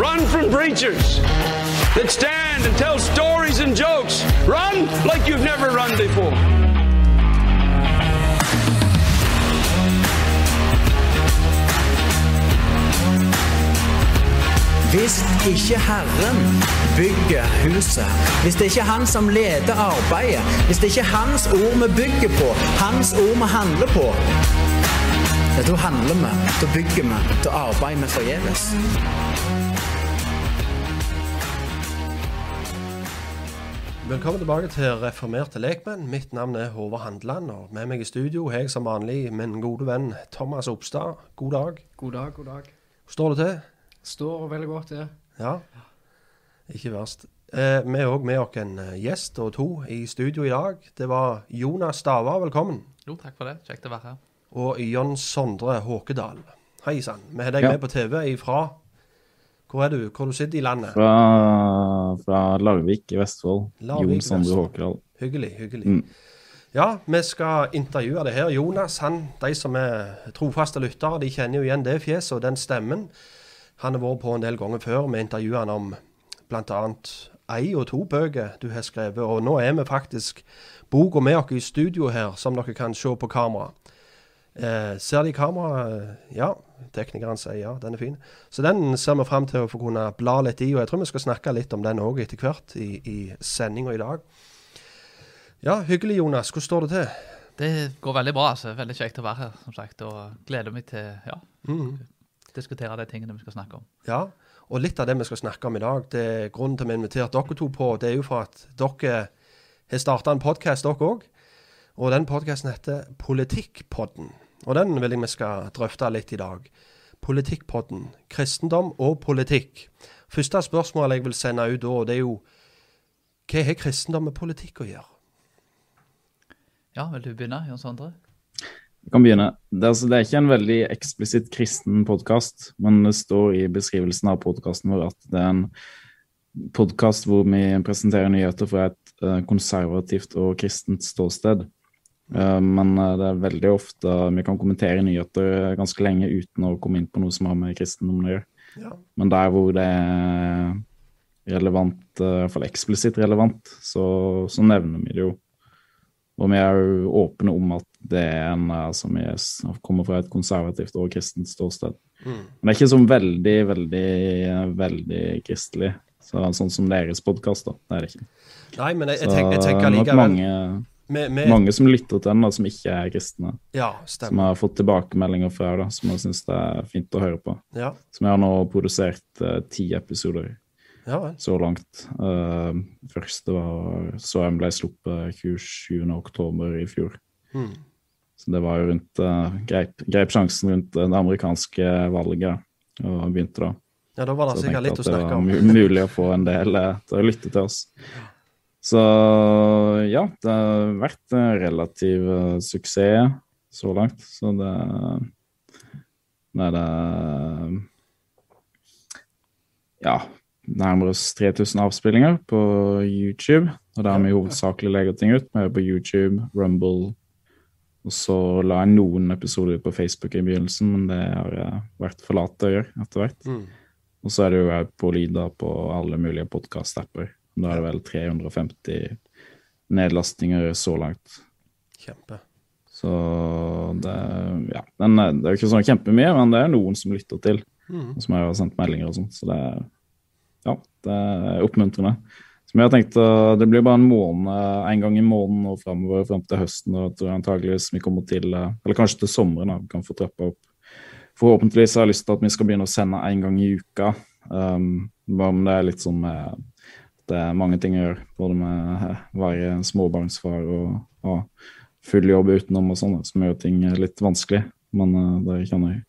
Run from preachers that stand and tell stories and jokes. Run like you've never run before. Hvis ikke Herren bygger huset, hvis det ikke er Han som leder arbeidet, hvis det ikke er Hans ord vi bygger på, Hans ord vi handler på, ja, da handler vi, da bygger vi, da arbeider vi forgjeves. Velkommen tilbake til Reformerte lekmenn. Mitt navn er Håvard Handeland, og med meg i studio har jeg som vanlig min gode venn Thomas Opstad. God dag. God dag, god dag. Hvordan står det til? Står veldig godt, det. Ja, ikke verst. Eh, vi har òg med oss en eh, gjest og to i studio i dag. Det var Jonas Stava. velkommen. Jo, takk for det. Kjekt å være her. Og Jon Sondre Håkedal. Hei sann. Vi har deg Ja. med på TV ifra Hvor er du? Hvor du sitter i landet? Fra, fra Larvik i Vestfold. Larvik Jon Sondre. Håkedal. Hyggelig, hyggelig. Mm. Ja, vi skal intervjue det her. Jonas, han, de som er trofaste lyttere, de kjenner jo igjen det fjeset og den stemmen. Han har vært på en del ganger før. Vi intervjuer han om bl.a. ei og to bøker du har skrevet. Og nå er vi faktisk boka med oss i studio her, som dere kan se på kamera. Eh, ser de kameraet? kamera? Eh, Ja. Teknikeren sier ja, den er fin. Så den ser vi fram til å få kunne bla litt i. Og jeg tror vi skal snakke litt om den òg etter hvert i, i sendinga i dag. Ja, hyggelig, Jonas. Hvordan står det til? Det går veldig bra. altså. Veldig kjekt å være her, som sagt. Og gleder meg til ja, Mhm. diskutere de tingene vi skal snakke om. Ja, og litt av det vi skal snakke om i dag, det er grunnen til at vi har invitert dere to på, det er jo for at dere har starta en podkast, dere òg. Og den podkasten heter Politikkpodden. Og den vil jeg vi skal drøfte litt i dag. Politikkpodden. Kristendom og politikk. Første spørsmål jeg vil sende ut da, det er jo Hva har kristendom med politikk å gjøre? Ja, vil du begynne, Jon Sondre? Jeg kan begynne. Det, er altså, det er ikke en veldig eksplisitt kristen podkast, men det står i beskrivelsen av podkasten vår at det er en podkast hvor vi presenterer nyheter fra et eh, konservativt og kristent ståsted. Eh, men eh, det er veldig ofte vi kan kommentere nyheter ganske lenge uten å komme inn på noe som har med kristendommen å gjøre. Ja. Men der hvor det er relevant, iallfall eksplisitt relevant, så, så nevner vi det jo. Og vi er jo åpne om at det er en eh, som altså, kommer fra et konservativt og kristent ståsted. Mm. Men det er ikke sånn veldig, veldig, veldig kristelig. Så, sånn som deres podkast, da. Det er det ikke. Nei, men jeg, jeg, tenker, jeg tenker likevel mange, med, med, mange som lytter til den, da, som ikke er kristne. Ja, Som har fått tilbakemeldinger fra da, som jeg syns det er fint å høre på. Ja, Som jeg har nå produsert eh, ti episoder ja så langt. Uh, første var så jeg ble sluppet 27. oktober i fjor. Mm. Så det var jo rundt uh, greip, greip sjansen rundt det amerikanske valget og begynte da. Ja, da var det Så sikkert litt tenkte snakke at det var mulig å få en del til å lytte til oss. Så ja, det har vært en relativ eh, suksess så langt. Så det Nå er det Ja, nærmere oss 3000 avspillinger på YouTube. Og der har vi hovedsakelig legger ting ut. Vi er på YouTube, Rumble, og så la jeg noen episoder på Facebook i begynnelsen, men det har eh, vært for late å gjøre etter hvert. Mm. Og så er det jo jeg på Lida på alle mulige podkast-apper. Da er det vel 350 nedlastinger så langt. Kjempe. Så det Ja, den det er jo ikke sånn kjempemye, men det er noen som lytter til. og som har sendt meldinger og sånn. Så det er, ja, det er oppmuntrende. Som jeg har tenkt Det blir bare en måned, en gang i måneden og framover fram til høsten. og jeg tror antageligvis vi kommer til, Eller kanskje til sommeren. da, Vi kan få trappa opp. Forhåpentligvis har jeg lyst til at vi skal begynne å sende en gang i uka. Um, bare om det er litt sånn med det er mange ting å gjøre. Både med å være småbarnsfar og ha full jobb utenom og sånn, som gjør ting litt vanskelig. Men uh, kjenner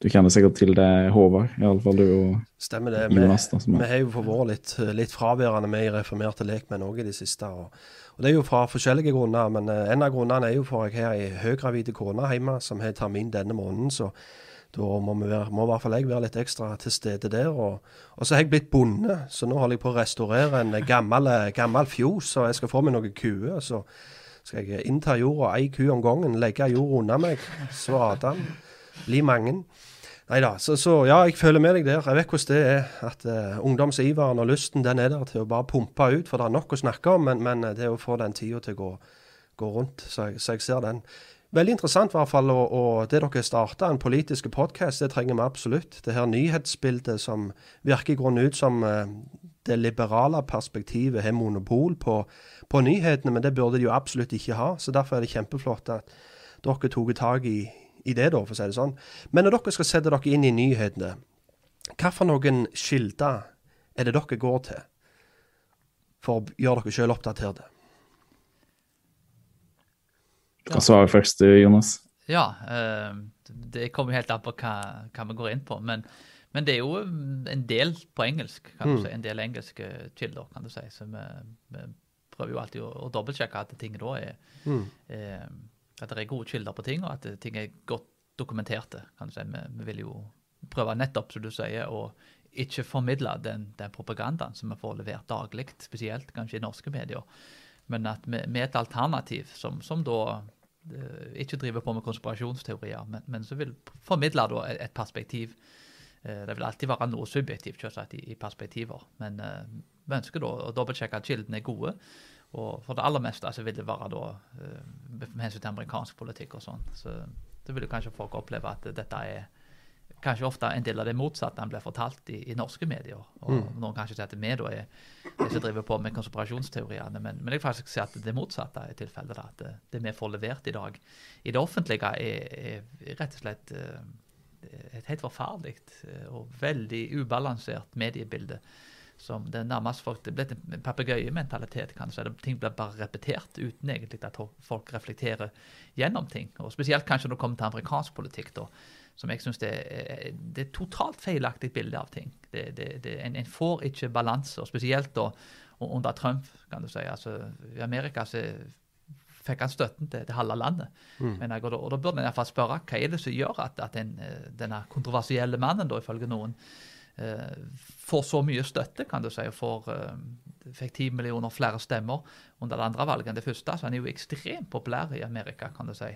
du kjenner sikkert til det, Håvard. Iallfall du og Stemmer det. Jonas. da, vi har jo for vår litt, litt fraværende med i reformerte lekmenn òg i det siste. Og, og Det er jo fra forskjellige grunner, men uh, en av grunnene er jo for at jeg har ei høygravid kone hjemme som har termin denne måneden. så da må, være, må i hvert fall jeg være litt ekstra til stede der. Og, og så har jeg blitt bonde, så nå holder jeg på å restaurere en gammel, gammel fjos. Og jeg skal få meg noen kuer. Så skal jeg innta jorda ei ku om gangen, legge jord unna meg, svade den, bli mange. Nei da. Så, så ja, jeg føler med deg der. Jeg vet hvordan det er. At uh, ungdomsiveren og lysten den er der til å bare pumpe ut. For det er nok å snakke om, men, men det er å få den tida til å gå, gå rundt. Så så jeg ser den. Veldig interessant i hvert fall, og, og det dere starta, en politisk podkast, det trenger vi absolutt. Det her nyhetsbildet som virker i grunnen ut som eh, det liberale perspektivet har monopol på, på nyhetene, men det burde de jo absolutt ikke ha. Så derfor er det kjempeflott at dere tok tak i, i det, da, for å si det sånn. Men når dere skal sette dere inn i nyhetene, noen kilder er det dere går til for å gjøre dere sjøl oppdaterte? Du svarer svare først, Jonas. Ja, eh, det kommer helt an på hva, hva vi går inn på. Men, men det er jo en del på engelsk, kan du si. En del engelske kilder, kan du si. Så vi, vi prøver jo alltid å, å dobbeltsjekke at ting da er, er At det er gode kilder på ting, og at ting er godt dokumenterte. kan du si. Vi, vi vil jo prøve nettopp, som du sier, å ikke formidle den, den propagandaen som vi får levert daglig, spesielt kanskje i norske medier. Men at vi, er et alternativ som, som da eh, ikke driver på med konspirasjonsteorier, men, men som vil formidle da et, perspektiv. Eh, det vil alltid være noe subjektivt selvsagt, i, i perspektiver, men eh, vi ønsker da å dobbeltsjekke at kildene er gode. Og for det aller meste så vil det være da eh, med hensyn til amerikansk politikk og sånn. Så det vil kanskje folk oppleve at dette er kanskje ofte en del av det motsatte han blir fortalt i, i norske medier. Og noen kanskje sier at vi da er de som driver på med konspirasjonsteoriene, men, men jeg faktisk ser at det motsatte er tilfellet. da, At det, det vi får levert i dag i det offentlige, er, er rett og slett eh, et helt forferdelig eh, og veldig ubalansert mediebilde. Som det nærmest folk, det er blitt en papegøyementalitet. kan du si. Ting blir bare repetert uten egentlig at folk reflekterer gjennom ting. Og Spesielt kanskje når det kommer til amerikansk politikk. da, som jeg synes det det er totalt feilaktig bilde av ting. Det, det, det, en, en får ikke balanse, og spesielt da under Trump. kan du si. Altså, I Amerika så fikk han støtten til, til halve landet. Men jeg, og, da, og da burde en iallfall spørre hva er det som gjør at, at en, eh, denne kontroversielle mannen, da, ifølge noen, uh, får så mye støtte, kan du si, og får, uh, fikk ti millioner flere stemmer under det andre valget enn det første. Så han er jo ekstremt populær i Amerika, kan du si.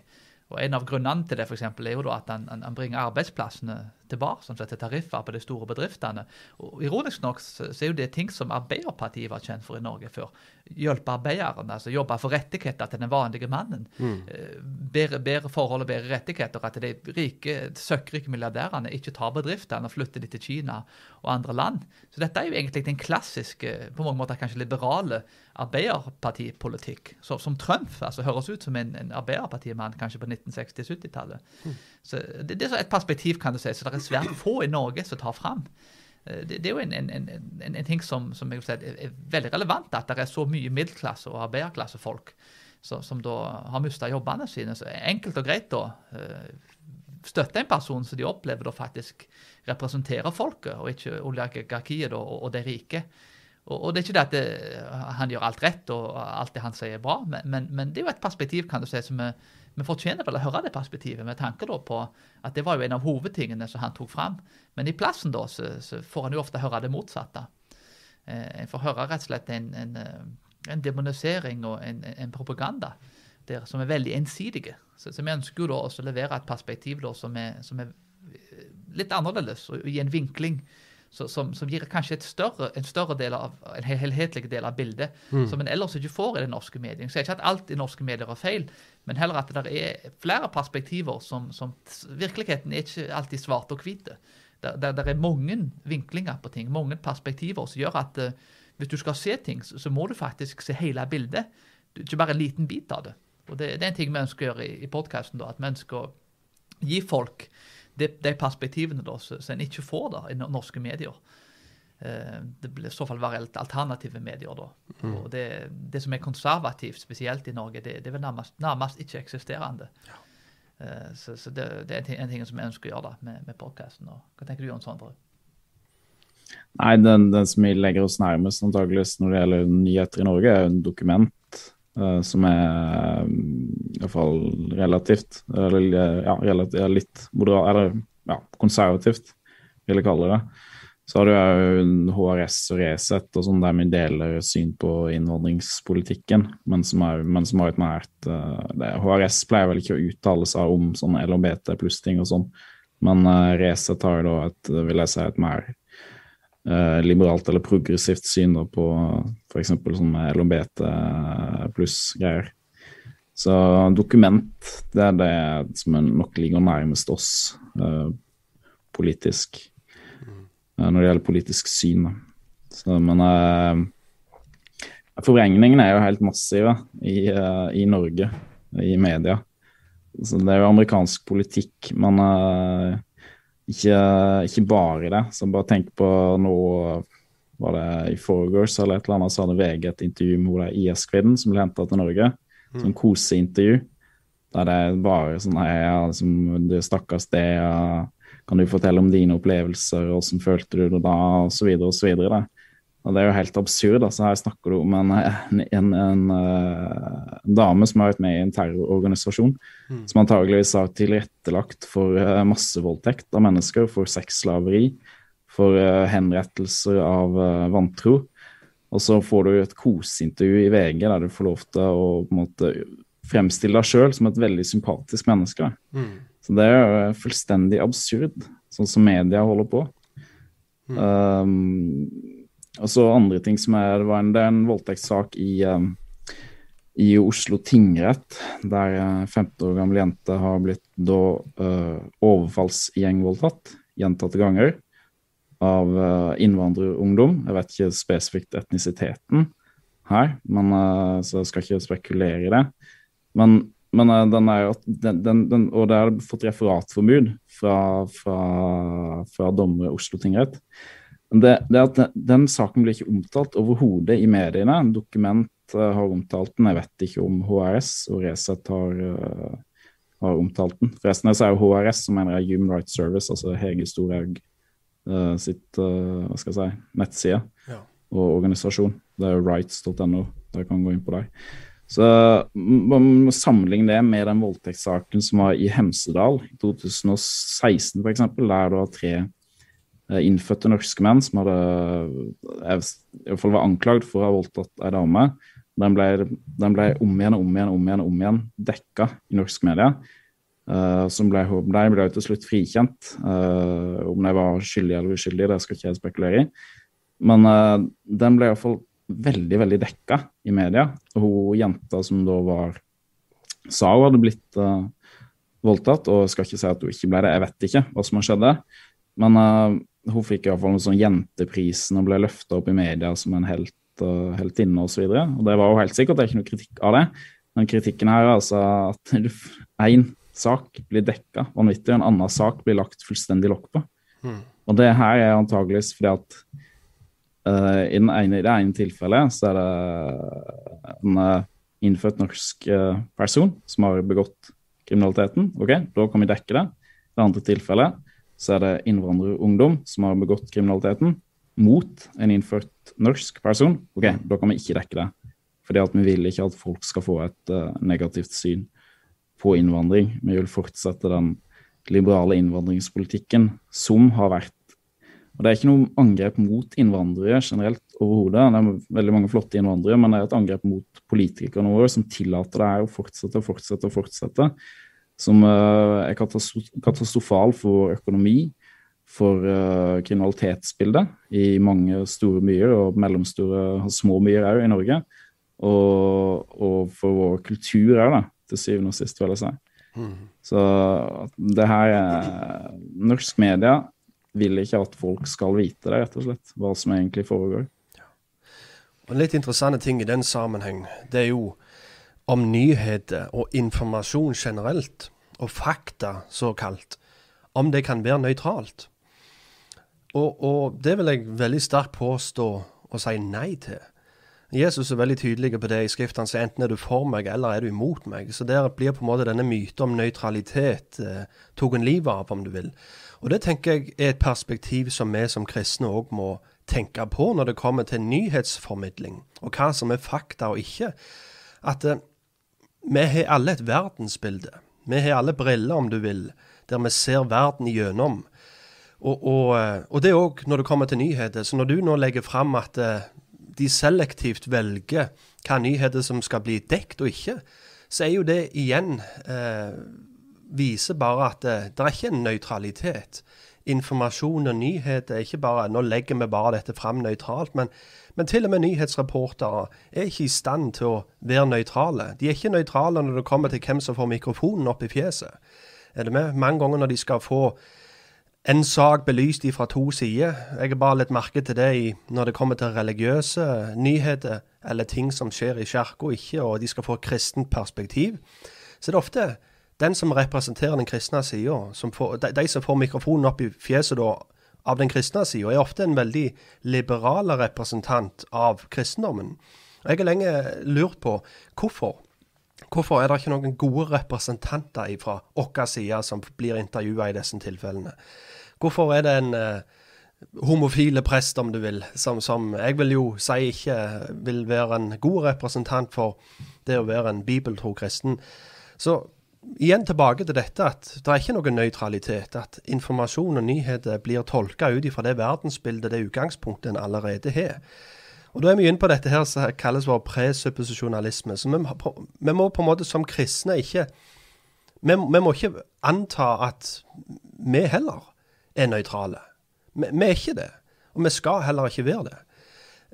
Og En av grunnene til det for eksempel, er jo at han, han, han bringer arbeidsplassene tilbake til tariffer på de store bedriftene. Og Ironisk nok så, er jo det ting som Arbeiderpartiet var kjent for i Norge før. Hjelpe arbeiderne, altså jobbe for rettigheter til den vanlige mannen. Mm. Bedre, bedre forhold og bedre rettigheter. At de rike, søkkrike milliardærene ikke tar bedriftene og flytter de til Kina og andre land. Så dette er jo egentlig den klassiske, på mange måter kanskje liberale arbeiderpartipolitikk. Så, som Trump altså høres ut som en, en arbeiderpartimann kanskje på 1960-70-tallet. Så det, det er et perspektiv kan du si, så det er svært få i Norge som tar fram. Eh, Det, det er jo en, en, en, en, ting som, som si, er, er veldig relevant, at det er så mye middelklasse- og arbeiderklassefolk som, som da har mista jobbene sine. Så enkelt og greit da eh, støtte en person som de opplever da faktisk representerer folket, og ikke oligarkiet og, og de rike. Og, det er ikke det at det, han gjør alt rett og alt det han sier er bra, men, men, men det er jo et perspektiv kan du si, som vi, vi fortjener vel å høre det perspektivet, med tanke på at det var jo en av hovedtingene som han tok fram. Men i plassen da så, så får han jo ofte høre det motsatte. Eh, en får høre rett og slett en, en, eh, en demonisering og en, en propaganda der, som er veldig ensidige. Så, så vi ønsker jo da også å levere et perspektiv da, som, er, som er eh, litt annerledes, og gi en vinkling så, som, som gir kanskje større, en større del av, en helhetlig del av bildet, som en ellers ikke får i den norske medien. Så jeg sier ikke at alt i norske medier er feil, men heller at det er flere perspektiver som, som Virkeligheten er ikke alltid svart og der, der er mange vinklinger på ting, mange perspektiver, som gjør at uh, hvis du skal se ting, så, så må du faktisk se hele bildet. Du, ikke bare en liten bit av det. Og det, det er en ting vi ønsker å gjøre i, i podkasten, at vi ønsker å gi folk de, de perspektivene da, som en ikke får da, i norske medier. Eh, Det vil i så fall være alternative medier da. Og det, det som er konservativt, spesielt i Norge, det, det er vel nærmest, nærmest ikke-eksisterende. Eh, Så, så det, det er en ting, en ting som jeg ønsker å gjøre da, med, med podkasten. Hva tenker du, Jon Sondre? Nei, den, den som vi legger oss nærmest antageligvis når det gjelder nyheter i Norge, er jo en dokument som er mm, i hvert fall relativt eller, ja, relativt, litt moderat, eller ja, konservativt, vil jeg kalle det. Så har du jo HRS og Resett og sånn der vi deler syn på innvandringspolitikken, men som, er, men som har et nært eh, det, HRS pleier vel ikke å uttale seg om sånn LHBT pluss-ting og sånn, men uh, Resett har jo da et, vil jeg si, et mer eh, liberalt eller progressivt syn da, på f.eks. sånne LHBT pluss-greier. Så dokument, det er det som nok ligger nærmest oss eh, politisk. eh, når det gjelder politisk syn. Da. Så, men eh, forvrengningen er jo helt massive i, eh, i Norge, i media. Så det er jo amerikansk politikk, men eh, ikke, ikke bare det. Så bare tenk på nå var det i forgårs eller et eller annet, så hadde VG et intervju med hun IS-kvinnen som ble henta til Norge. Sånn koseintervju. Der det er bare sånn Hei, liksom, du stakkars det, ja. kan du fortelle om dine opplevelser, hvordan følte du det da, og så videre og så videre. Da. Og det er jo helt absurd. altså Her snakker du om en, en, en, en, uh, dame som har vært med i en terrororganisasjon, som antageligvis har tilrettelagt for uh, massevoldtekt av mennesker, for sexslaveri, for uh, henrettelser av vantro. Og så får du et koseintervju i VG der du får lov til å på en måte fremstille deg sjøl som et veldig sympatisk menneske. Mm. Så det er jo fullstendig absurd, sånn som media holder på. Um, og så andre ting som er Det en, er en voldtektssak i, um, i Oslo tingrett, der en 15 år gammel jente har blitt da uh, overfallsgjengvoldtatt gjentatte ganger av uh, innvandrerungdom. Jeg vet ikke spesifikt etnisiteten her, men, uh, så jeg skal ikke spekulere i det. Men, men uh, den er jo den, den, den, Og det har fått referatforbud fra, fra, fra dommere Oslo tingrett. Det, det at den, den saken blir ikke omtalt overhodet i mediene. En dokument uh, har omtalt den. Jeg vet ikke om HRS og Resett har, uh, har omtalt den. Forresten så er jo HRS, som mener jeg Human Rights Service, altså Hege Storhaug uh, sitt hva skal jeg si, nettside Ja. og organisasjon. Det er jo rights.no. Dere kan gå inn på der. Så man må sammenligne det med den voldtektssaken som var i Hemsedal i 2016 f.eks., der det var tre innfødte norske menn som hadde i hvert fall var anklagd for å ha voldtatt ei dame. Den ble, den ble om igjen og om igjen om igjen om igjen dekka i norsk media. Uh, som ble, de ble til slutt frikjent. Uh, om de var skyldige eller uskyldige, det skal ikke jeg spekulere i. Men uh, den ble iallfall veldig, veldig dekka i media. Og hun jenta som da var sa hun hadde blitt eh, voldtatt, og jeg skal ikke si at hun ikke ble det, jeg vet ikke hva som har skjedd der. Men eh, hun fikk iallfall sånn Jenteprisen og ble løfta opp i media som en helt, uh, heltinne osv. Og, så og det var jo helt sikkert, det er ikke noe kritikk av det. Men kritikken her er altså at én sak blir dekka vanvittig, og en annen sak blir lagt fullstendig lokk på. Og det her er antageligvis fordi at uh, i, ene, i det ene tilfellet så er det en uh, innfødt norsk uh, person som har begått kriminaliteten. Ok, da kan vi dekke det. I det andre tilfellet så er det innvandrerungdom som har begått kriminaliteten mot en innført norsk person. Ok, da kan vi ikke dekke det. Fordi at vi vil ikke at folk skal få et uh, negativt syn på innvandring. Vi vil fortsette den liberale innvandringspolitikken som har vært og Det er ikke noe angrep mot innvandrere generelt overhodet. Det er veldig mange flotte innvandrere, men det er et angrep mot politikerne våre som tillater det her å fortsette og fortsette og fortsette. Som eh, er katastro- katastrofal for økonomi, for eh, kriminalitetsbildet i mange store byer og mellomstore og små byer òg i Norge. Og, og for vår kultur òg, til syvende og sist, vil jeg si. Så det her er Norsk media vil ikke at folk skal vite det, rett og slett. Hva som egentlig foregår. Og En litt interessante ting i den sammenheng, det er jo om nyheter og informasjon generelt, og fakta såkalt, om det kan være nøytralt. Og, og det vil jeg veldig sterkt påstå og si nei til. Jesus er veldig tydelig på det i Skriften. Sier enten er du for meg, eller er du imot meg. Så der blir på en måte denne myten om nøytralitet eh, tatt livet av, om du vil. Og det tenker jeg er et perspektiv som vi som kristne òg må tenke på når det kommer til nyhetsformidling, og hva som er fakta og ikke. At eh, vi har alle et verdensbilde. Vi har alle briller, om du vil, der vi ser verden igjennom. Og, og, eh, og det òg når det kommer til nyheter. Så når du nå legger fram at eh, de selektivt velger hva nyheter som skal bli dekt og ikke, så er jo det igjen eh, Viser bare at det, det er ikke en nøytralitet. Informasjon og nyheter er ikke bare Nå legger vi bare dette fram nøytralt. Men, men til og med nyhetsreportere er ikke i stand til å være nøytrale. De er ikke nøytrale når det kommer til hvem som får mikrofonen opp i fjeset. Er det med? Mange ganger når de skal få en sak belyst fra to sider. Jeg har bare litt merke til det når det kommer til religiøse nyheter, eller ting som skjer i kirka, ikke, og de skal få et kristent perspektiv. Så det er ofte den som representerer den kristne sida, de, de, som får mikrofonen opp i fjeset da, av den kristne sida, er ofte en veldig liberal representant av kristendommen. Og Jeg har lenge lurt på hvorfor. Hvorfor er det ikke noen gode representanter fra vår side som blir intervjua i disse tilfellene? Hvorfor er det en uh, homofile prest, om du vil, som, som, jeg vil jo si ikke vil være en god representant for det å være en bibeltro kristen. Så igjen tilbake til dette at det er ikke noen nøytralitet. At informasjon og nyheter blir tolka ut ifra det verdensbildet, det utgangspunktet en allerede har. Og Da er vi inne på dette her som kalles for presupposisjonalisme. Så vi, vi, må på en måte som kristne ikke vi, vi, må ikke anta at vi heller er nøytrale. Vi, vi, er ikke det. Og vi skal heller ikke være det.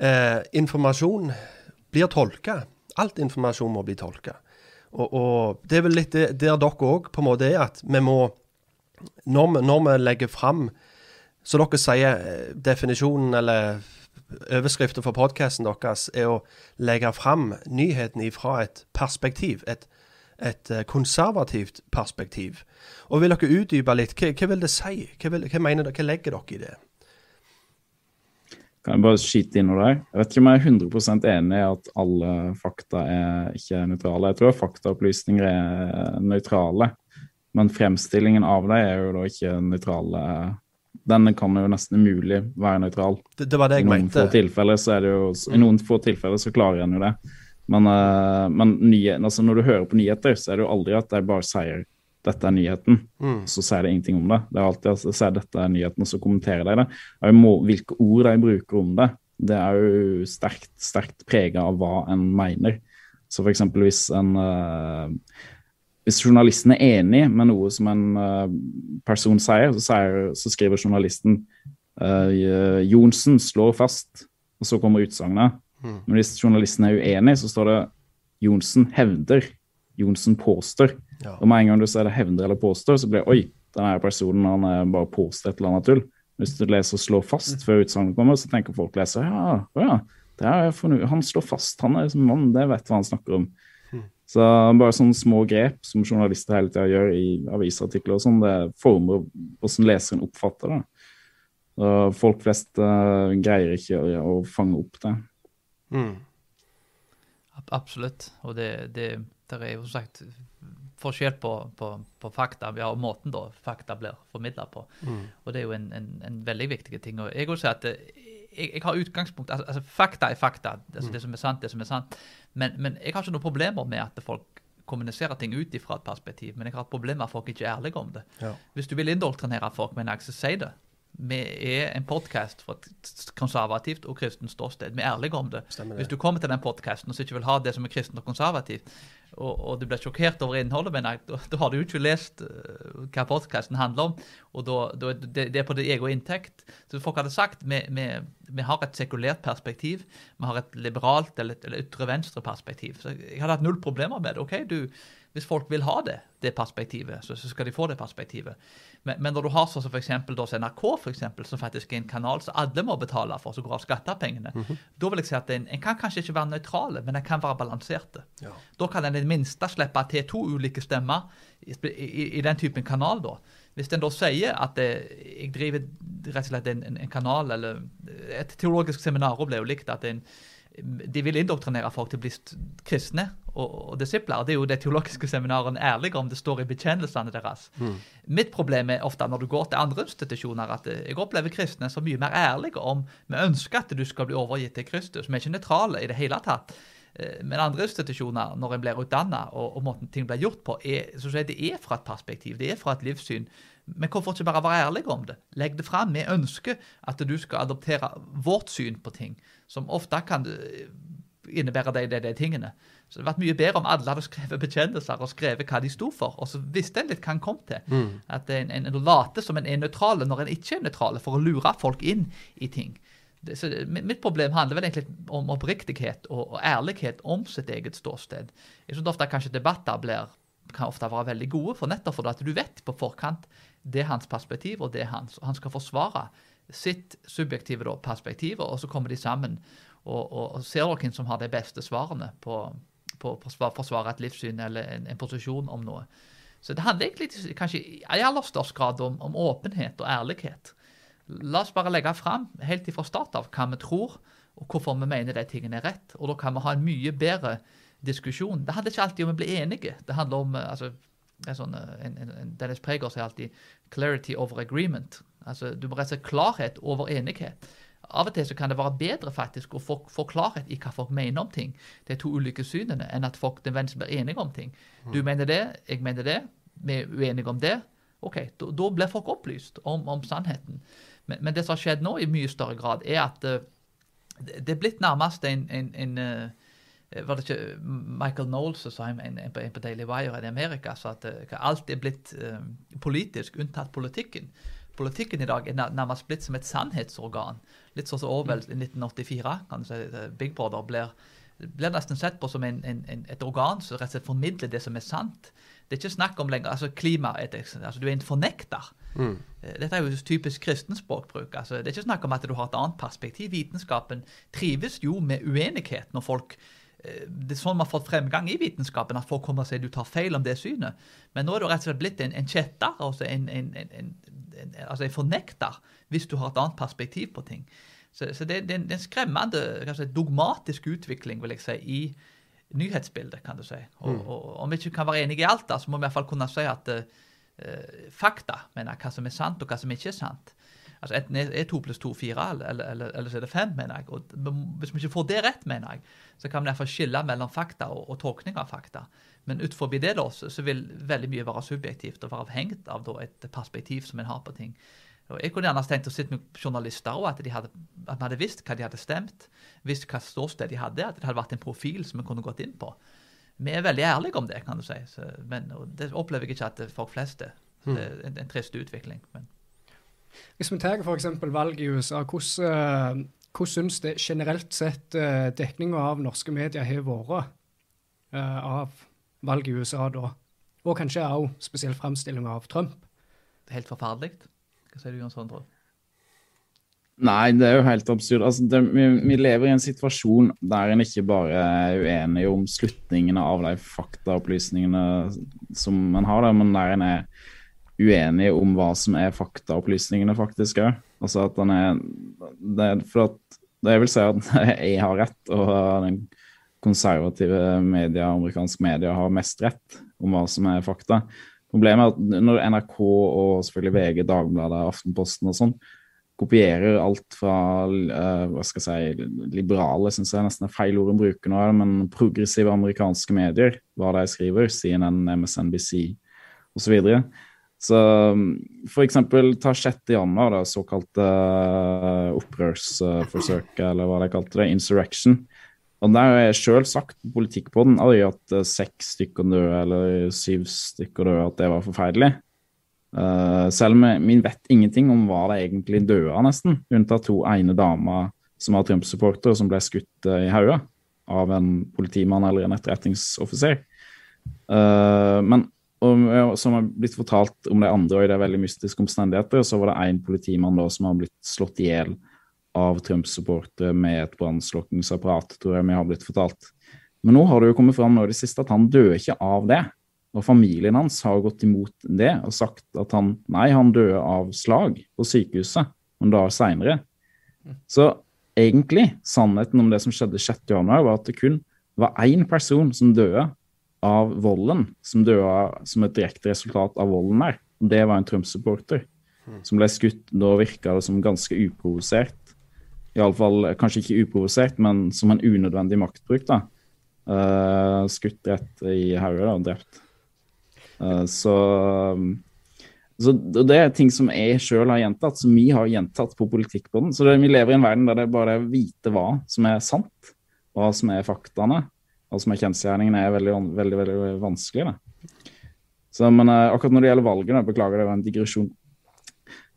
Eh, informasjon blir tolka. Alt informasjon må bli tolka. Og, og, det er vel litt der dere òg på en måte er, at vi må Når vi, når vi legger fram Så dere sier eh, definisjonen eller overskriften for podkasten deres er å legge fram nyheten fra et perspektiv. Et, et eh, konservativt perspektiv. Og Vil dere utdype litt? Hva, hva vil det si? Hva, vil, hva mener dere? Hva legger dere i det? Kan jeg bare skyte inn noe der? Jeg vet ikke om jeg er 100 enig i at alle fakta er ikke nøytrale. Jeg tror faktaopplysninger er nøytrale, men fremstillingen av dem er jo da ikke nøytrale. Den kan jo nesten umulig være nøytral. Det, det var det jeg I noen mente. Få tilfeller så er det jo, I noen få tilfeller så klarer en jo det. Men, uh, men nye, altså når du hører på nyheter, så er det jo aldri at de bare sier dette er nyheten, Mm. så sier de ingenting om det. Det er alltid de sier dette er nyheten, og så kommenterer de det. Og må, hvilke ord de bruker om det, det er jo sterkt, sterkt prega av hva en mener. Så for eksempel hvis en uh, hvis journalisten er enig med noe som en uh, person sier, så, sier, så skriver journalisten uh, Johnsen slår fast, og så kommer utsagnet. Mm. Men hvis journalisten er uenig, så står det Johnsen hevder. Johnsen påstår. Ja. Og med en gang du ser det hevder eller påstår, så blir det oi, denne personen han er bare påstår et eller annet tull. Hvis du leser 'slår fast' før utsagnet kommer, så tenker folk leser ja, ja, det er han slår fast, han er som mann, det vet hva han snakker om. Så bare sånne små grep som journalister hele tida gjør i avisartikler og sånn, det former hvordan leseren oppfatter det. Så folk flest uh, greier ikke å, å fange opp det. Mm. Absolutt. Og det, det der er jo som sagt forskjell på, på, på fakta, ja, og måten da fakta blir formidla på. Mm. Og det er jo en, en, en veldig viktig ting. Og jeg vil si at eh, jeg, jeg har utgangspunkt altså, altså Fakta er fakta. Altså, Det som er sant, det som er sant. Men, men jeg har ikke noen problemer med at folk kommuniserer ting ut fra et perspektiv, men jeg har et problem med at folk ikke er ærlige om det. Ja. Hvis du vil indoktrinere folk med en akse, si det. Vi er en podkast for et konservativt og kristent ståsted. Vi er ærlige om det. Det. Hvis du kommer til den podkasten og ikke vil ha det som er kristent og konservativt, og, og du blir sjokkert over innholdet, men da, har du jo ikke lest uh, hva podkasten handler om. Og da, da, det, det er på din egen inntekt. Så folk hadde sagt vi, har et sekulært perspektiv. Vi har et liberalt eller, eller ytre venstre-perspektiv. Så jeg hadde hatt null problemer med det. OK, du, hvis folk vil ha det, det perspektivet, så, så skal de få det perspektivet. Men, men når du har sånn som f.eks. NRK, for eksempel, som faktisk er en kanal som alle må betale for, som går av skattepengene, mm -hmm. da vil jeg si at en, en, kan kanskje ikke være nøytrale, men en kan være balanserte. Ja. Da kan en i det minste slippe til to ulike stemmer i, i, i, den typen kanal. da. Hvis en da sier at det, jeg driver rett og slett en, en, en kanal, eller et teologisk seminar ble jo likt at en de vil indoktrinere folk til å bli kristne og, og disipler. Det er jo det teologiske seminaret ærlige om. Det står i bekjennelsene deres. Mm. Mitt problem er ofte når du går til andre institusjoner, at jeg opplever kristne som mye mer ærlige om Vi ønsker at du skal bli overgitt til Kristus. Vi er ikke nøytrale i det hele tatt. Eh, men andre institusjoner, når en blir utdanna og, og, måten ting blir gjort på, er, så det er fra et perspektiv, det er fra et livssyn. Men hvorfor ikke bare være ærlig om det? Legg det fram. Vi ønsker at du skal adoptere vårt syn på ting som ofte kan eh, innebære de, de, de tingene. Så det hadde vært mye bedre om alle hadde skrevet bekjennelser og skrevet hva de sto for. Og så visste en litt hva en kom til. Mm. At en, en, en later som en er nøytral når en ikke er nøytral, for å lure folk inn i ting. Det, så mitt problem handler vel egentlig om oppriktighet og, og, ærlighet om sitt eget ståsted. Jeg synes ofte kanskje debatter blir, kan ofte være veldig gode, for nettopp fordi at du vet på forkant det er hans perspektiv, og det er hans. Og han skal forsvare sitt subjektive da, perspektiv, og så kommer de sammen og, og, og ser hvem som har de beste svarene på, på, å forsvare et livssyn eller en, en, posisjon om noe. Så det handler egentlig kanskje i aller størst grad om, om åpenhet og ærlighet. La oss bare legge fram helt fra start av hva vi tror, og hvorfor vi mener de tingene er rett. Og da kan vi ha en mye bedre diskusjon. Det handler ikke alltid om å bli enige. Det handler om altså, sånn, en, en, Dennis Preger sier alltid 'clarity over agreement'. Altså, Du må rett og klarhet over enighet. Av og til så kan det være bedre faktisk å få, få klarhet i hva folk mener om ting, Det er to ulike synene, enn at folk nødvendigvis blir enige om ting. Du mm. mener det, jeg mener det, vi er uenige om det. OK, da blir folk opplyst om, om sannheten. Men, men, det som har skjedd nå i mye større grad, er at uh, det er blitt nærmest en, en, en uh, var det ikke Michael Knowles som sa en, en, på Daily Wire i Amerika sa at uh, alt er blitt politisk, unntatt politikken politikken i dag er nærmest blitt som et sannhetsorgan. Litt sånn som Orwell i 1984. kan du si, Big Brother blir, blir nesten sett på som en, en, et organ som rett og slett formidler det som er sant. Det er ikke snakk om lenger altså klima, altså Du er en fornekter. Mm. Eh, dette er jo typisk kristen språkbruk. altså Det er ikke snakk om at du har et annet perspektiv. Vitenskapen trives jo med uenighet når folk Eh, det er sånn man har fått fremgang i vitenskapen, at folk kommer og sier du tar feil om det synet. Men nå er du rett og slett blitt en, en kjetter, altså en, en, en, altså jeg fornekter, hvis du har et annet perspektiv på ting. Så, så det, det, er en skremmende, kanskje dogmatisk utvikling, vil jeg si, i nyhetsbildet, kan du si. Og, mm. og, Om vi ikke kan være enige i alt, da, så må vi i hvert fall kunne si at uh, fakta, mener hva som er sant, og hva som ikke er sant. Altså Enten er to pluss to fire, eller, eller, eller, så er det fem, mener jeg. Og Hvis vi ikke får det rett, mener jeg, så kan vi derfor skille mellom fakta og, og tolkning av fakta. Men utenfor det da, så, vil veldig mye være subjektivt og være avhengig av da, et perspektiv som en har på ting. Og Jeg kunne gjerne tenkt å sitte med journalister og at de hadde, vi hadde visst hva de hadde stemt, visst hva ståsted de hadde, at det hadde vært en profil som vi kunne gått inn på. Vi er veldig ærlige om det, kan du si, så, men det opplever jeg ikke at folk flest er. Det er en, en trist utvikling. men... Hvis vi tar f.eks. valget i USA, hvordan, eh, hvordan syns det generelt sett eh, dekninga av norske medier har vært eh, av valget i USA da? Og kanskje òg spesielt framstillinga av Trump? Det er helt forferdelig. Hva sier du, Jon Sondre? Nei, det er jo helt absurd. Altså, det, vi, vi, lever i en situasjon der en ikke bare er uenig om slutningene av de faktaopplysningene som en har, der, men der en er uenig om hva som er faktaopplysningene, faktisk òg. Altså at den er det, For at det jeg vil si at jeg har rett, og den konservative media, amerikanske media har mest rett om hva som er fakta. Problemet er at når NRK og selvfølgelig VG, Dagbladet, Aftenposten og sånn kopierer alt fra uh, hva skal jeg si, liberale, syns jeg nesten er feil ord å bruke nå, men progressive amerikanske medier, hva de skriver, CNN, MSNBC osv. Så f.eks. ta 6. januar, det såkalte uh, opprørsforsøket, eller hva de kalte det, insurrection. Og har jeg sjøl sagt politikk på den, hatt eh, seks stykker døde eller syv stykker døde, at det var forferdelig. Uh, selv om vi vet ingenting om hva det egentlig døde av, nesten. Unntatt to ene damer som var Trump-supporter, som ble skutt eh, i hodet av en politimann eller en etterretningsoffiser. Uh, men og, som har blitt fortalt om de andre og i er veldig mystiske omstendigheter, så var det én politimann da som har blitt slått i hjel av Trump-supportere med et brannslukkingsapparat, tror jeg vi har blitt fortalt. Men nå har det jo kommet fram nå i det siste at han døde ikke av det. Og familien hans har gått imot det og sagt at han nei, han døde av slag på sykehuset noen dager seinere. Så egentlig, sannheten om det som skjedde 6.1, var at det kun var én person som døde av volden, som døde som et direkte resultat av volden der. Det var en Trump-supporter som ble skutt. Da virka det som ganske uprovosert. Iallfall kanskje ikke uprovosert, men som en unødvendig maktbruk. da. Uh, skutt rett i hodet og drept. Uh, så, så det er ting som jeg sjøl har gjentatt, som vi har gjentatt på politikk på den. Så det, vi lever i en verden der det bare er å vite hva som er sant, hva som er faktaene, hva som er kjensgjerningene, er veldig, veldig, veldig vanskelig. Da. Så, men akkurat når det gjelder valgene, beklager det var en digresjon,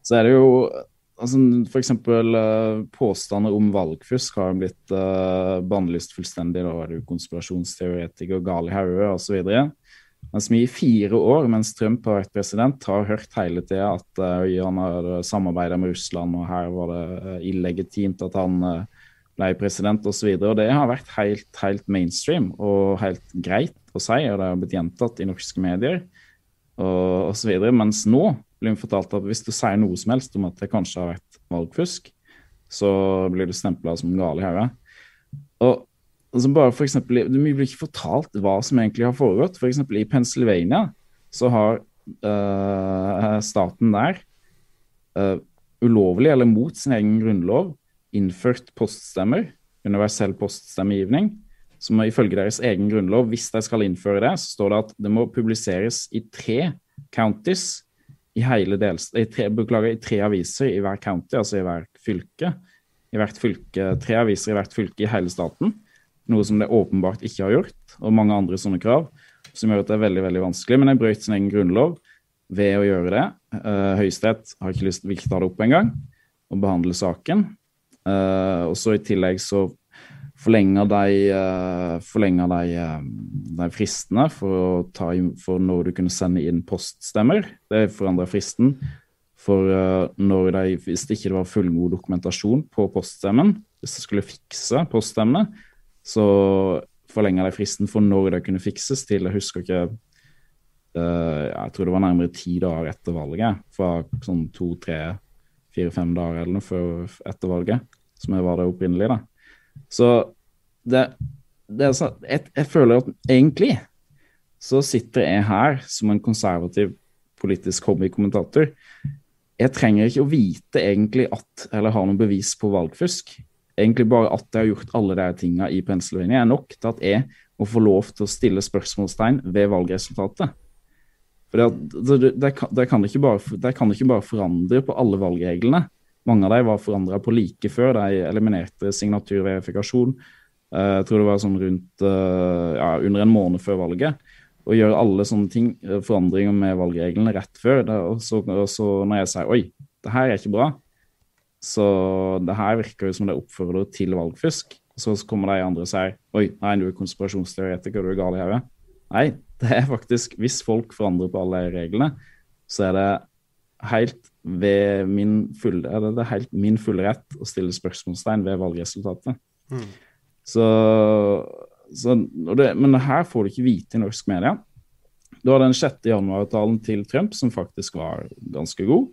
så er det jo altså, F.eks. Uh, påstander om valgfusk har blitt uh, bannlyst fullstendig. Da var det jo konspirasjonsteoretiker, gal i hodet osv. Mens vi i fire år, mens Trump har vært president, har hørt hele tida at uh, han har samarbeida med Russland, og her var det illegitimt at han ble president osv. Det har vært helt, helt, mainstream og helt greit å si, og det har blitt gjentatt i norske medier og osv. Mens nå blir vi fortalt at hvis du sier noe som helst om at det kanskje har vært valgfusk, så blir du stempla som gal i hodet. Og Altså Du blir ikke fortalt hva som egentlig har foregått. F.eks. For i Pennsylvania så har uh, staten der, uh, ulovlig eller mot sin egen grunnlov, innført poststemmer, universell poststemmegivning, som ifølge deres egen grunnlov, hvis de skal innføre det, så står det at det må publiseres i tre counties i hele delst, i tre, beklager, i tre aviser i hver county, altså i hvert fylke. I hvert fylke, Tre aviser i hvert fylke i hele staten noe som det åpenbart ikke har gjort, og mange andre sånne krav, som gjør at det er veldig veldig vanskelig. Men jeg brøt sin egen grunnlov ved å gjøre det. Uh, Høyesterett har ikke lyst til å ta det opp engang og behandle saken. Uh, og så i tillegg så forlenger de, uh, forlenger de, uh, de fristene for, ta, for, når du kunne sende inn poststemmer. Det forandrer fristen for når de, hvis det ikke var fullgod dokumentasjon på poststemmen, hvis de skulle fikse poststemmene, så forlenga de fristen for når det kunne fikses, til jeg husker ikke Jeg tror det var nærmere ti dager etter valget. Fra sånn to, tre, fire, fem dager eller noe før etter valget, som var det opprinnelig. da. Så det, det er sånn jeg, jeg føler at egentlig så sitter jeg her som en konservativ politisk hobbykommentator. Jeg trenger ikke å vite egentlig at, eller ha noe bevis på valgfusk egentlig bare at jeg har gjort alle de tingene i Pennsylvania, er nok til at jeg må få lov til å stille spørsmålstegn ved valgresultatet. For det, det, kan, det, kan ikke bare, det kan ikke bare forandre på alle valgreglene. Mange av dem var forandra på like før de eliminerte signaturverifikasjon. Eh, jeg tror det var sånn rundt eh, ja, under en måned før valget. Å gjøre alle sånne ting, eh, forandringer med valgreglene rett før. og så, og så når jeg sier oi, det her er ikke bra, så det her virker jo som det oppfører til valgfusk. Så kommer de andre og sier oi, nei, du er konspirasjonsteoretiker, du er gal i hodet. Nei, det er faktisk Hvis folk forandrer på alle reglene, så er det helt ved min fulle, er det helt min fulle rett å stille spørsmålstegn ved valgresultatet. Mm. Så, så det, Men det her får du ikke vite i norsk media. Du har den 6. januar-talen til Trump, som faktisk var ganske god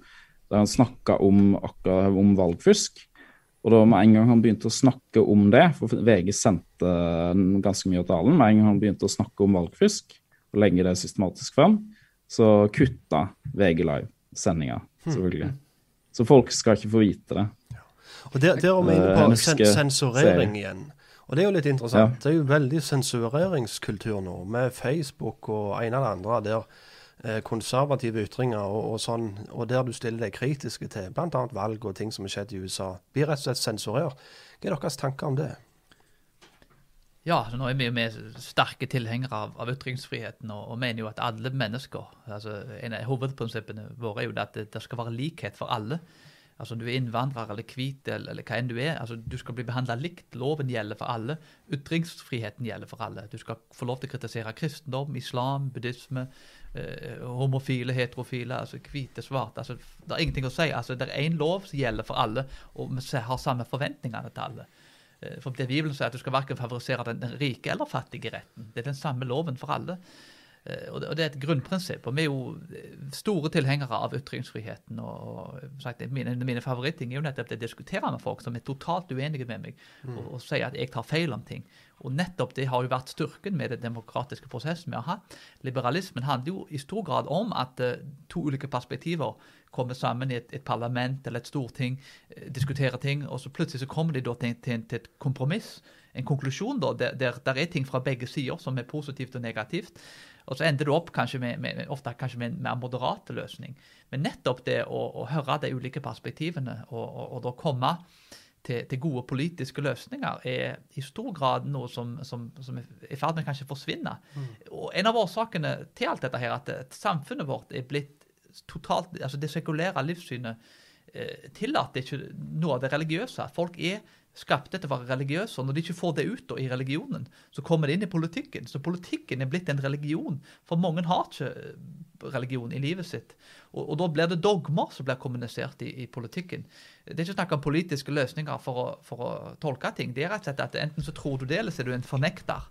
der han snakka om, om, valgfusk. Og da med en gang han begynte å snakke om det, for VG sendte ganske mye av talen, med en gang han begynte å snakke om valgfusk og legge det systematisk fram, så kutta VG Live sendinga, hmm. selvfølgelig. Så folk skal ikke få vite det. Og Der, der er vi inne på sen sensurering igjen. Og det er jo litt interessant. Ja. Det er jo veldig sensureringskultur nå, med Facebook og en av det andre. der Eh, konservative ytringer og, og, sånn, og der du stiller deg kritiske til bl.a. valg og ting som har skjedd i USA, blir rett og slett sensurert. Hva er deres tanker om det? Ja, nå er vi jo med sterke tilhengere av, av ytringsfriheten og, og, mener jo at alle mennesker altså En av hovedprinsippene våre er jo at det, det skal være likhet for alle. Altså du er innvandrer eller hvit eller, eller, hva enn du er. altså Du skal bli behandla likt. Loven gjelder for alle. Ytringsfriheten gjelder for alle. Du skal få lov til å kritisere kristendom, islam, buddhisme, eh, homofile, heterofile, altså hvite, svarte. altså Det er ingenting å si. altså Det er én lov som gjelder for alle, og vi har samme forventninger til alle. Eh, for det Bibelen sier at du skal verken favorisere den, den rike eller fattige retten. Det er den samme loven for alle. Eh, og det, er et grunnprinsipp. Og vi er jo eh, store tilhengere av ytringsfriheten. og, sagt, Mine, mine favorittting er jo nettopp det å diskutere med folk som er totalt uenige med meg, mm. og, og sier at jeg tar feil om ting. Og nettopp det har jo vært styrken med den demokratiske prosessen vi har hatt. Liberalismen handler jo i stor grad om at uh, to ulike perspektiver kommer sammen i et, et, parlament eller et storting, uh, diskuterer ting, og så plutselig så kommer de da til, til, til et kompromiss, en konklusjon, da, der, der, der, er ting fra begge sider som er positivt og negativt. Og så ender det opp kanskje med, med, ofte kanskje med en mer moderat løsning. Men nettopp det å, å høre de ulike perspektivene og, og, og da komme til, til, gode politiske løsninger er i stor grad noe som, som, som er i ferd med kanskje forsvinne. Mm. Og En av årsakene til alt dette her, at, at samfunnet vårt er blitt totalt altså Det sekulære livssynet eh, tillater ikke noe av det religiøse. Folk er skapte til å være religiøse. og Når de ikke får det ut da, i religionen, så kommer det inn i politikken. Så politikken er blitt en religion. For mange har ikke eh, religion i livet sitt. Og, og da blir det dogmer som blir kommunisert i, i, politikken. Det er ikke snakk om politiske løsninger for å, for å, tolke ting. Det er rett og slett at enten så tror du det, eller så er du en fornekter.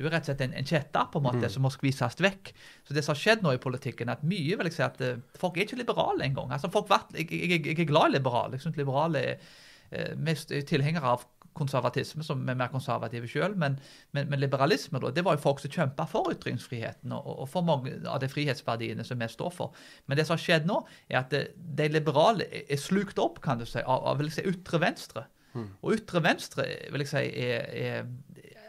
Du er rett og slett en, en kjetter på en måte, mm. som må skvises vekk. Så det som har skjedd nå i politikken, at mye vil jeg si at uh, folk er ikke liberale engang. Altså, folk, jeg, jeg, jeg, er glad i liberale. Jeg synes liberale er Eh, mest tilhengere av konservatisme, som er mer konservative sjøl. Men, men, men, liberalisme da, det var jo folk som kjempa for ytringsfriheten og, og, for mange av de frihetsverdiene som vi står for. Men det som har skjedd nå, er at de liberale er slukt opp kan du si, av, av vil jeg si, ytre venstre. Mm. Og ytre venstre vil jeg si, er, er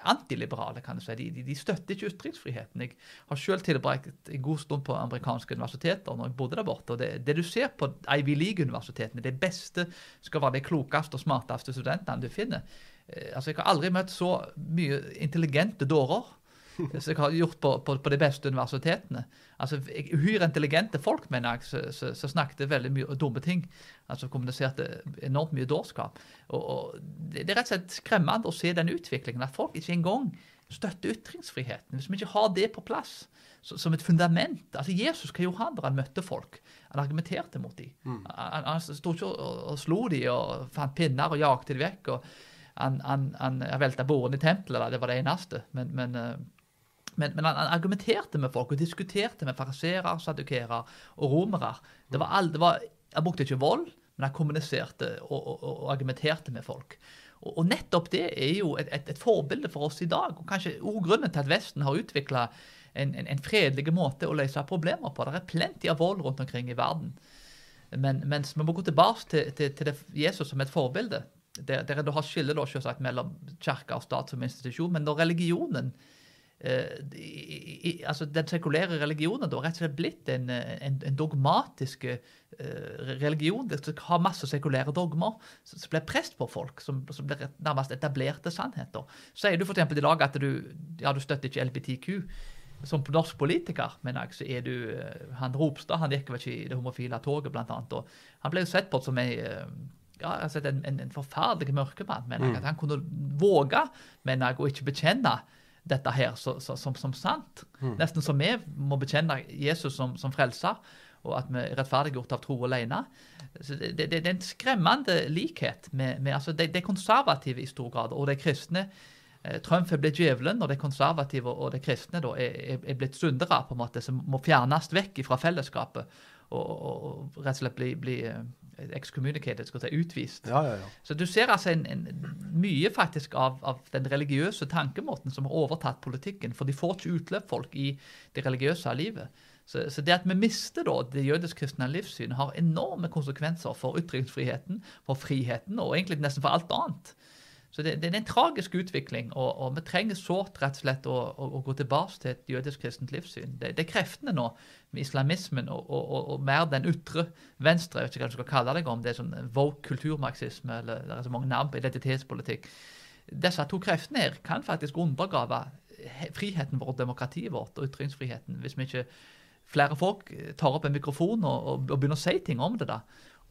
antiliberale, kan du si. De, de, de, støtter ikke ytringsfriheten. Jeg har selv tilbrakt en god stund på amerikanske universiteter når jeg bodde der borte. og Det, det du ser på Ivy League-universitetene, det beste skal være de klokeste og smarteste studentene du finner. Eh, altså, Jeg har aldri møtt så mye intelligente dårer som jeg har gjort på, på, på, de beste universitetene. Altså, Uhyre intelligente folk, mener jeg, som snakket veldig mye dumme ting. altså Kommuniserte enormt mye dårskap. Og, og Det er rett og slett skremmende å se den utviklingen, at folk ikke engang støtter ytringsfriheten. Hvis vi ikke har det på plass så, som et fundament altså Jesus, hva gjorde han da han møtte folk? Han argumenterte mot dem. Mm. Han, han sto ikke og, og slo dem og fant pinner og jagte dem vekk. og han, han, han velta bordene i tempelet, det var det eneste. Men, men uh, men, men, han argumenterte med folk og diskuterte med fariserer, sadukerer og romere. Det var all, det var, Han brukte ikke vold, men han kommuniserte og, og, og argumenterte med folk. Og, og, nettopp det er jo et, et, et, forbilde for oss i dag. og Kanskje grunnen til at Vesten har utvikla en, en, en, fredelig måte å løse problemer på. Det er plenty av vold rundt omkring i verden. Men mens vi må gå tilbake til, til, til Jesus som et forbilde. Der, der du har skille mellom kirke og stat som institusjon. Men når religionen i, i, altså Den sekulære religionen da rett og slett blitt en, en, en dogmatisk uh, religion. Det har masse sekulære dogmer som blir prest på folk, som, som blir nærmest etablerte sannheter. Sier du f.eks. i dag at du, ja, du støtter ikke LBTQ. Som norsk politiker mener jeg, så er du uh, Han Ropstad han gikk vel ikke i det homofile toget, blant annet. og Han ble jo sett på som ei ja, altså en, en, en forferdelig mørkemann. mener jeg, mm. At han kunne våge mener jeg, å ikke bekjenne dette her så, så, som, som, sant. Mm. Nesten som vi må bekjenne Jesus som, som frelser, og at vi er rettferdiggjort av tro alene. Så det, det, det, er en skremmende likhet med, med altså de, de, konservative i stor grad, og de kristne. Eh, Trump er blitt djevelen, og de konservative og de kristne da, er, er, blitt syndere, på en måte, som må fjernes vekk fra fellesskapet og, og, og rett og slett bli, bli eh, excommunicated, skal si, utvist. Ja, ja, ja. Så du ser altså en, en, mye faktisk av, av, den religiøse tankemåten som har overtatt politikken. For de får ikke utløp, folk, i det religiøse livet. Så, så det at vi mister da, det jødisk-kristne livssynet, har enorme konsekvenser for ytringsfriheten, for friheten og egentlig nesten for alt annet. Så det, det, er en tragisk utvikling, og, og vi trenger sårt rett og slett å, å, å gå tilbake til et jødisk-kristent livssyn. Det, det, er kreftene nå med islamismen og, og, og, mer den ytre venstre, jeg vet ikke hva du skal kalle det, om det er sånn woke kulturmarxisme, eller det er så mange navn på identitetspolitikk. disse to kreftene her kan faktisk undergrave friheten vår, demokratiet vårt og ytringsfriheten, hvis vi ikke flere folk tar opp en mikrofon og, og, begynner å si ting om det. da,